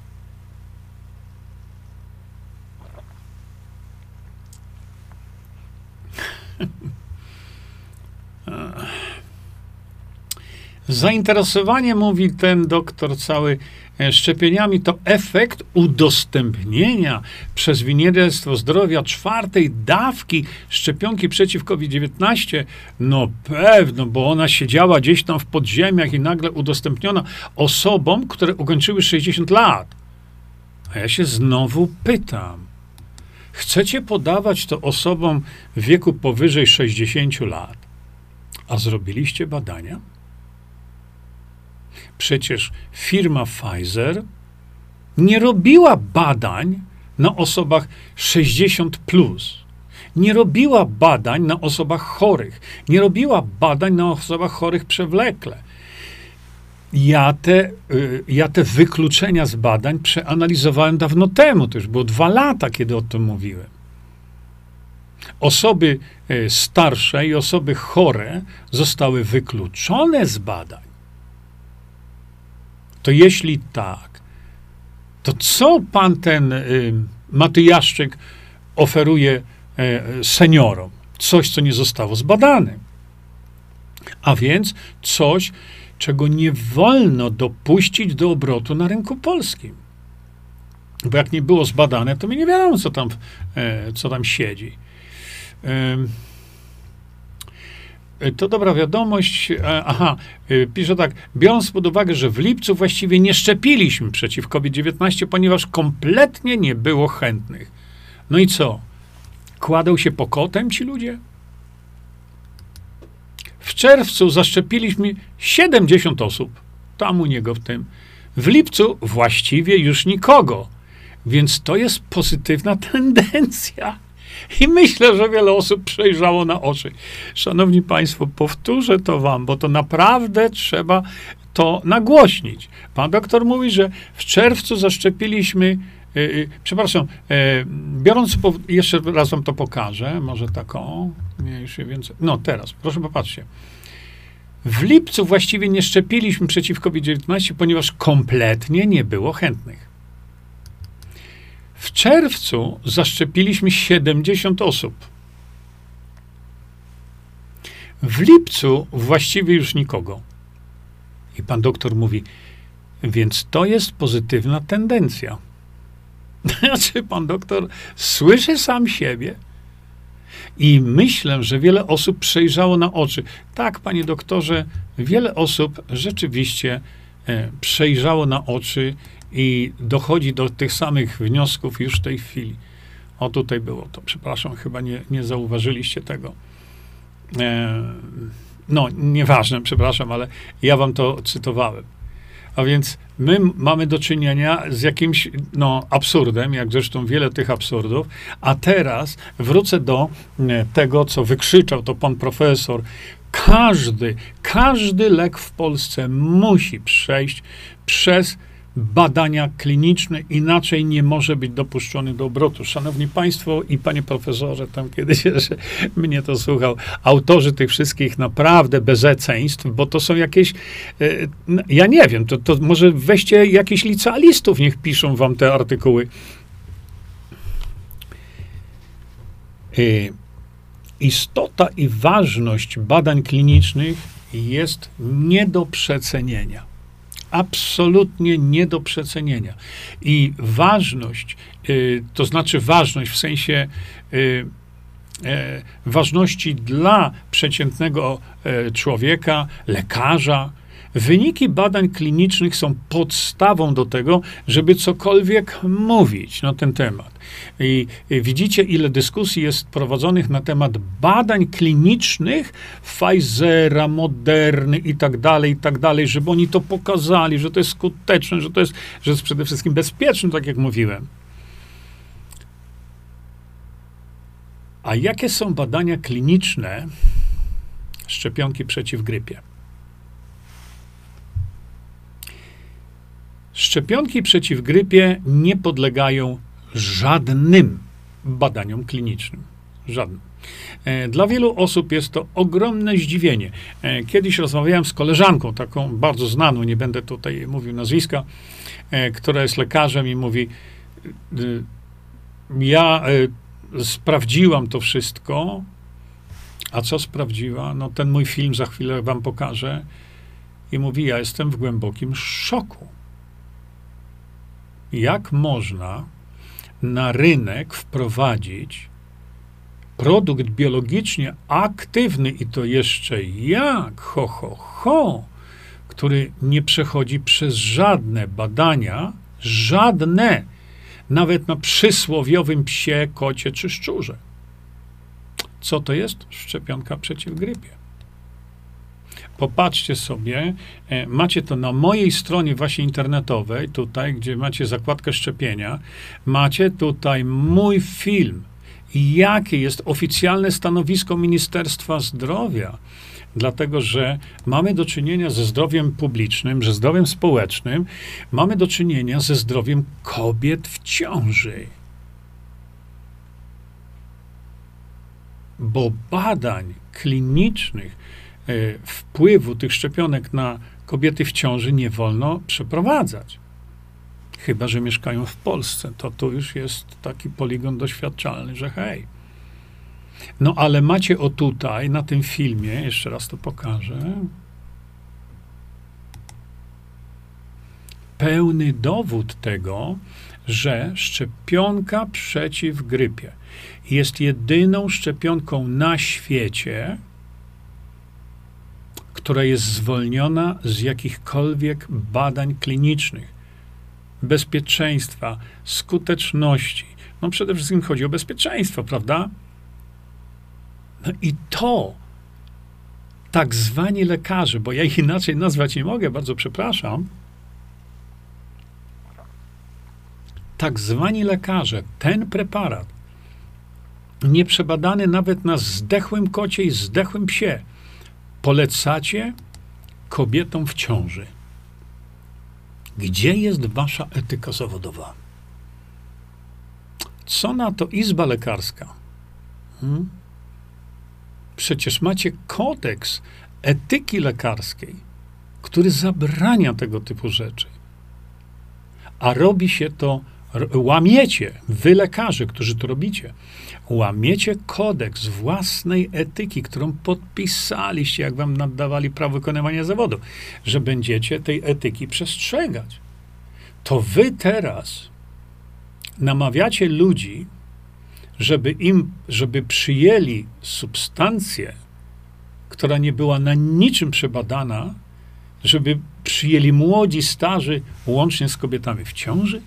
Zainteresowanie, mówi ten doktor cały, e, szczepieniami to efekt udostępnienia przez Ministerstwo Zdrowia czwartej dawki szczepionki przeciw COVID-19. No pewno, bo ona siedziała gdzieś tam w podziemiach i nagle udostępniona osobom, które ukończyły 60 lat. A ja się znowu pytam, chcecie podawać to osobom w wieku powyżej 60 lat, a zrobiliście badania? Przecież firma Pfizer nie robiła badań na osobach 60 plus. Nie robiła badań na osobach chorych. Nie robiła badań na osobach chorych przewlekle. Ja te, y, ja te wykluczenia z badań przeanalizowałem dawno temu. To już było dwa lata, kiedy o tym mówiłem. Osoby y, starsze i osoby chore zostały wykluczone z badań to jeśli tak, to co pan ten y, Matyjaszczyk oferuje e, seniorom. Coś, co nie zostało zbadane. A więc coś, czego nie wolno dopuścić do obrotu na rynku polskim. Bo jak nie było zbadane, to my nie wiadomo, co tam, e, co tam siedzi. To dobra wiadomość. E, aha, e, pisze tak. Biorąc pod uwagę, że w lipcu właściwie nie szczepiliśmy przeciw COVID-19, ponieważ kompletnie nie było chętnych. No i co? Kładą się pokotem ci ludzie? W czerwcu zaszczepiliśmy 70 osób. Tam u niego w tym. W lipcu właściwie już nikogo. Więc to jest pozytywna *laughs* tendencja. *laughs* I myślę, że wiele osób przejrzało na oczy. Szanowni Państwo, powtórzę to Wam, bo to naprawdę trzeba to nagłośnić. Pan doktor mówi, że w czerwcu zaszczepiliśmy E, e, przepraszam, e, biorąc, jeszcze raz wam to pokażę, może taką, mniejszy, więcej. No teraz, proszę popatrzcie. W lipcu właściwie nie szczepiliśmy przeciw COVID-19, ponieważ kompletnie nie było chętnych. W czerwcu zaszczepiliśmy 70 osób. W lipcu właściwie już nikogo. I pan doktor mówi, więc to jest pozytywna tendencja. *laughs* Znaczy, pan doktor słyszy sam siebie. I myślę, że wiele osób przejrzało na oczy. Tak, panie doktorze, wiele osób rzeczywiście e, przejrzało na oczy i dochodzi do tych samych wniosków już w tej chwili. O, tutaj było to. Przepraszam, chyba nie, nie zauważyliście tego. E, no, nieważne, przepraszam, ale ja wam to cytowałem. A więc my mamy do czynienia z jakimś no, absurdem, jak zresztą wiele tych absurdów. A teraz wrócę do e, tego, co wykrzyczał to pan profesor. Każdy, każdy lek w Polsce musi przejść przez badania kliniczne, inaczej nie może być dopuszczony do obrotu. Szanowni Państwo i Panie Profesorze, tam kiedyś *laughs* jeszcze mnie to słuchał, autorzy tych wszystkich naprawdę bezeceństw, bo to są jakieś, e, ja nie wiem, to, to może weźcie jakichś licealistów, niech piszą wam te artykuły. E, istota i ważność badań klinicznych jest nie do przecenienia absolutnie nie do przecenienia. I ważność, y, to znaczy ważność w sensie y, e, ważności dla przeciętnego e, człowieka, lekarza, Wyniki badań klinicznych są podstawą do tego, żeby cokolwiek mówić na ten temat. I widzicie, ile dyskusji jest prowadzonych na temat badań klinicznych Pfizera, Moderny i tak dalej, i tak dalej, żeby oni to pokazali, że to jest skuteczne, że to jest, że jest przede wszystkim bezpieczne, tak jak mówiłem. A jakie są badania kliniczne szczepionki przeciw grypie? Szczepionki przeciw grypie nie podlegają żadnym badaniom klinicznym. Żadnym. E, dla wielu osób jest to ogromne zdziwienie. E, kiedyś rozmawiałem z koleżanką, taką bardzo znaną, nie będę tutaj mówił nazwiska, e, która jest lekarzem i mówi: Ja sprawdziłam to wszystko. A co sprawdziła? No, ten mój film za chwilę wam pokażę. I mówi: Ja jestem w głębokim szoku jak można na rynek wprowadzić produkt biologicznie aktywny i to jeszcze jak, ho, ho, ho, który nie przechodzi przez żadne badania, żadne, nawet na przysłowiowym psie, kocie czy szczurze. Co to jest? Szczepionka przeciw grypie. Popatrzcie sobie, e, macie to na mojej stronie właśnie internetowej, tutaj, gdzie macie zakładkę szczepienia, macie tutaj mój film. Jakie jest oficjalne stanowisko Ministerstwa Zdrowia? Dlatego, że mamy do czynienia ze zdrowiem publicznym, ze zdrowiem społecznym, mamy do czynienia ze zdrowiem kobiet w ciąży. Bo badań klinicznych wpływu tych szczepionek na kobiety w ciąży nie wolno przeprowadzać. Chyba, że mieszkają w Polsce. To tu już jest taki poligon doświadczalny, że hej. No ale macie o tutaj, na tym filmie, jeszcze raz to pokażę. Pełny dowód tego, że szczepionka przeciw grypie jest jedyną szczepionką na świecie, która jest zwolniona z jakichkolwiek badań klinicznych, bezpieczeństwa, skuteczności. No przede wszystkim chodzi o bezpieczeństwo, prawda? No i to tak zwani lekarze, bo ja ich inaczej nazwać nie mogę, bardzo przepraszam, tak zwani lekarze, ten preparat, nieprzebadany nawet na zdechłym kocie i zdechłym psie, polecacie kobietom w ciąży. Gdzie jest wasza etyka zawodowa? Co na to Izba Lekarska? Hmm? Przecież macie kodeks etyki lekarskiej, który zabrania tego typu rzeczy. A robi się to, łamiecie, wy lekarze, którzy to robicie, łamiecie kodeks własnej etyki, którą podpisaliście, jak wam nadawali prawo wykonywania zawodu, że będziecie tej etyki przestrzegać. To wy teraz namawiacie ludzi, żeby im, żeby przyjęli substancję, która nie była na niczym przebadana, żeby przyjęli młodzi, starzy, łącznie z kobietami w ciąży?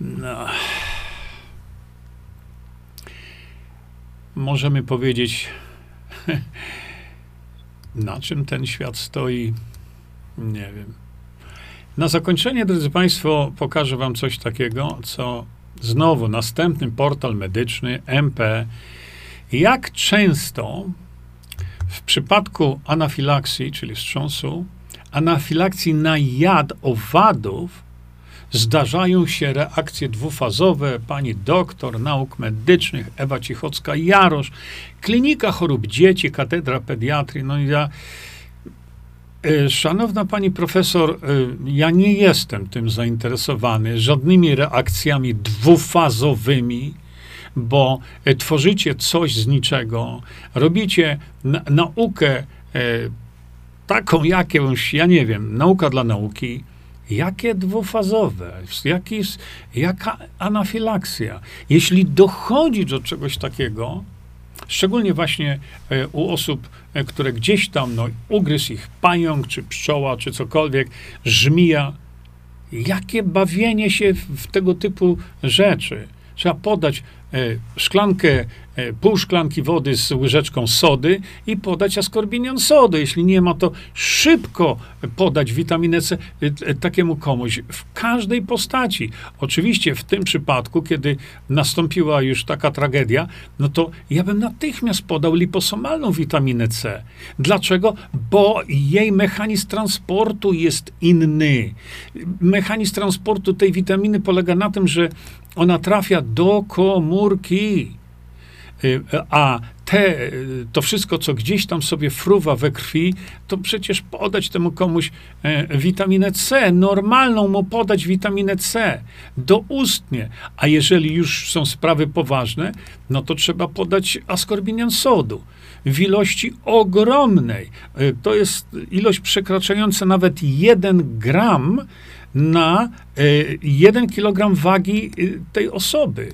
No. Możemy powiedzieć, *laughs* na czym ten świat stoi? Nie wiem. Na zakończenie, drodzy Państwo, pokażę Wam coś takiego, co znowu następny portal medyczny MP. Jak często w przypadku anafilaksji, czyli wstrząsu, anafilakcji na jad owadów, zdarzają się reakcje dwufazowe. Pani doktor nauk medycznych Ewa Cichocka-Jarosz, Klinika Chorób Dzieci, Katedra Pediatrii. No i ja E, szanowna pani profesor, e, ja nie jestem tym zainteresowany żadnymi reakcjami dwufazowymi, bo e, tworzycie coś z niczego, robicie na, naukę taką jakąś, ja nie wiem, nauka dla nauki. Jakie dwufazowe? Jaki, jaka anafilakcja? Jeśli dochodzi do czegoś takiego, Szczególnie właśnie e, u osób, e, które gdzieś tam no, ugryzł ich pająk, czy pszczoła, czy cokolwiek, żmija. Jakie bawienie się w tego typu rzeczy. Trzeba podać szklankę, e, pół szklanki wody z łyżeczką sody i podać askorbinion sody. Jeśli nie ma, to szybko podać witaminę C e, takiemu komuś w każdej postaci. Oczywiście w tym przypadku, kiedy nastąpiła już taka tragedia, no to ja bym natychmiast podał liposomalną witaminę C. Dlaczego? Bo jej mechanizm transportu jest inny. Mechanizm transportu tej witaminy polega na tym, że ona trafia do komórki. Y, a te, to wszystko, co gdzieś tam sobie fruwa we krwi, to przecież podać temu komuś e, witaminę C, normalną mu podać witaminę C, doustnie. A jeżeli już są sprawy poważne, no to trzeba podać askorbinian sodu w ilości ogromnej. E, to jest ilość przekraczająca nawet 1 gram na 1 e, kg wagi e, tej osoby.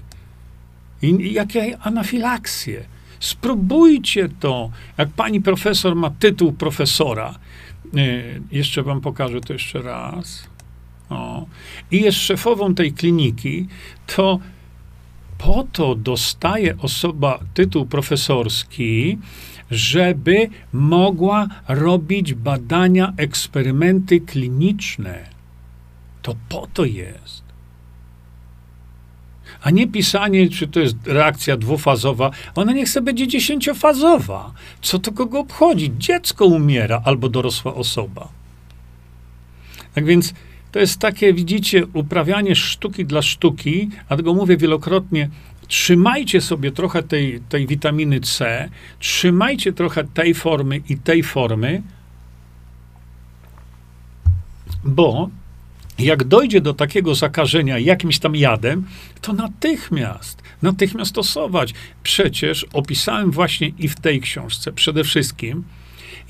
I jakie anafilaksje. Spróbujcie to. Jak pani profesor ma tytuł profesora, e, jeszcze wam pokażę to jeszcze raz. O. I jest szefową tej kliniki, to po to dostaje osoba tytuł profesorski, żeby mogła robić badania, eksperymenty kliniczne. To po to jest. A nie pisanie, czy to jest reakcja dwufazowa. Ona nie chce będzie dziesięciofazowa. Co to kogo obchodzi? Dziecko umiera albo dorosła osoba. Tak więc to jest takie, widzicie, uprawianie sztuki dla sztuki, dlatego mówię wielokrotnie, trzymajcie sobie trochę tej, tej witaminy C, trzymajcie trochę tej formy i tej formy, bo jak dojdzie do takiego zakażenia jakimś tam jadem, to natychmiast, natychmiast stosować. Przecież opisałem właśnie i w tej książce przede wszystkim,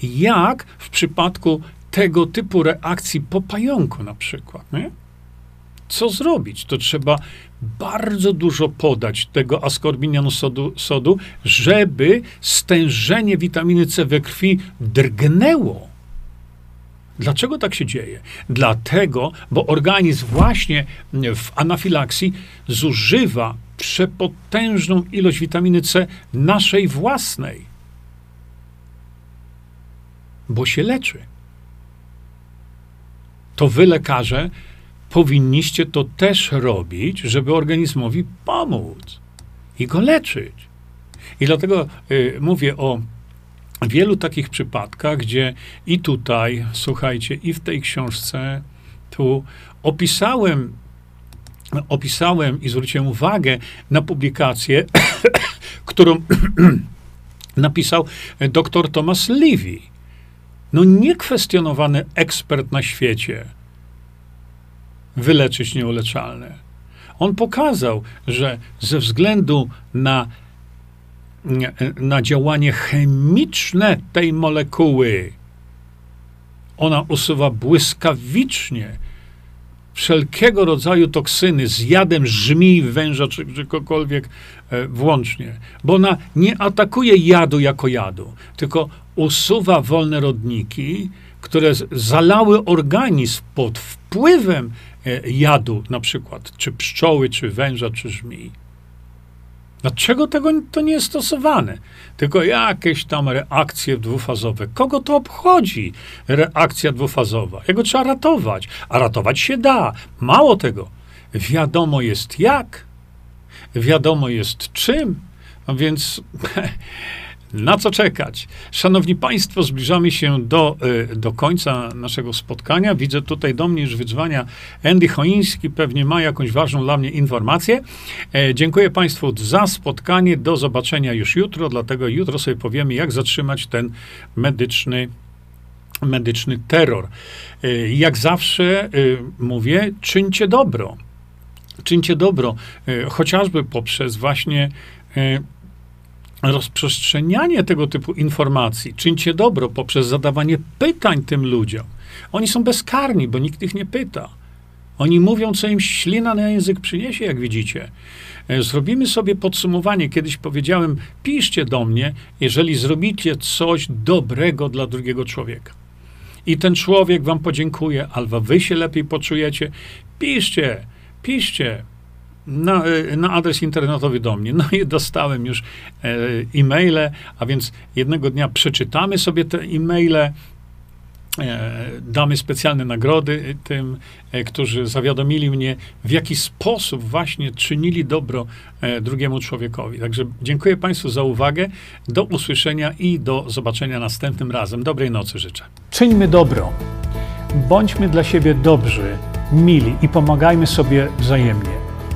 jak w przypadku tego typu reakcji po pająku na przykład, nie? Co zrobić? To trzeba bardzo dużo podać tego askorbinianu sodu, sodu, żeby stężenie witaminy C we krwi drgnęło. Dlaczego tak się dzieje? Dlatego, bo organizm właśnie w anafilaksji zużywa przepotężną ilość witaminy C naszej własnej, bo się leczy. To wy, lekarze, powinniście to też robić, żeby organizmowi pomóc i go leczyć. I dlatego y, mówię o wielu takich przypadkach, gdzie i tutaj, słuchajcie, i w tej książce tu opisałem, opisałem i zwróciłem uwagę na publikację, *coughs* którą *coughs* napisał dr Thomas Levy. No niekwestionowany ekspert na świecie wyleczyć nieuleczalne. On pokazał, że ze względu na na działanie chemiczne tej molekuły. Ona usuwa błyskawicznie wszelkiego rodzaju toksyny z jadem żmij, węża czy czegokolwiek e, włącznie. Bo ona nie atakuje jadu jako jadu, tylko usuwa wolne rodniki, które zalały organizm pod wpływem e, jadu, na przykład, czy pszczoły, czy węża, czy żmij. Dlaczego tego to nie jest stosowane? Tylko jakieś tam reakcje dwufazowe. Kogo to obchodzi? Reakcja dwufazowa. Jego trzeba ratować, a ratować się da. Mało tego, wiadomo jest jak, wiadomo jest czym, a więc *laughs* Na co czekać? Szanowni Państwo, zbliżamy się do, e, do końca naszego spotkania. Widzę tutaj do mnie już wyzwania Andy Choiński, pewnie ma jakąś ważną dla mnie informację. E, dziękuję Państwu za spotkanie. Do zobaczenia już jutro, dlatego jutro sobie powiemy, jak zatrzymać ten medyczny medyczny terror. E, jak zawsze mówię, czyńcie dobro. Czyńcie dobro, chociażby poprzez właśnie rozprzestrzenianie tego typu informacji, czyńcie dobro poprzez zadawanie pytań tym ludziom. Oni są bezkarni, bo nikt ich nie pyta. Oni mówią, co im ślina na język przyniesie, jak widzicie. E, zrobimy sobie podsumowanie. Kiedyś powiedziałem, piszcie do mnie, jeżeli zrobicie coś dobrego dla drugiego człowieka. I ten człowiek wam podziękuje, albo wy się lepiej poczujecie. Piszcie, piszcie na, na, adres internetowy do mnie. No i dostałem już e, e-maile, a więc jednego dnia przeczytamy sobie te e-maile, e, damy specjalne nagrody tym, e, którzy zawiadomili mnie, w jaki sposób właśnie czynili dobro drugiemu człowiekowi. Także dziękuję Państwu za uwagę. Do usłyszenia i do zobaczenia następnym razem. Dobrej nocy życzę. Czyńmy dobro. Bądźmy dla siebie dobrzy, mili i pomagajmy sobie wzajemnie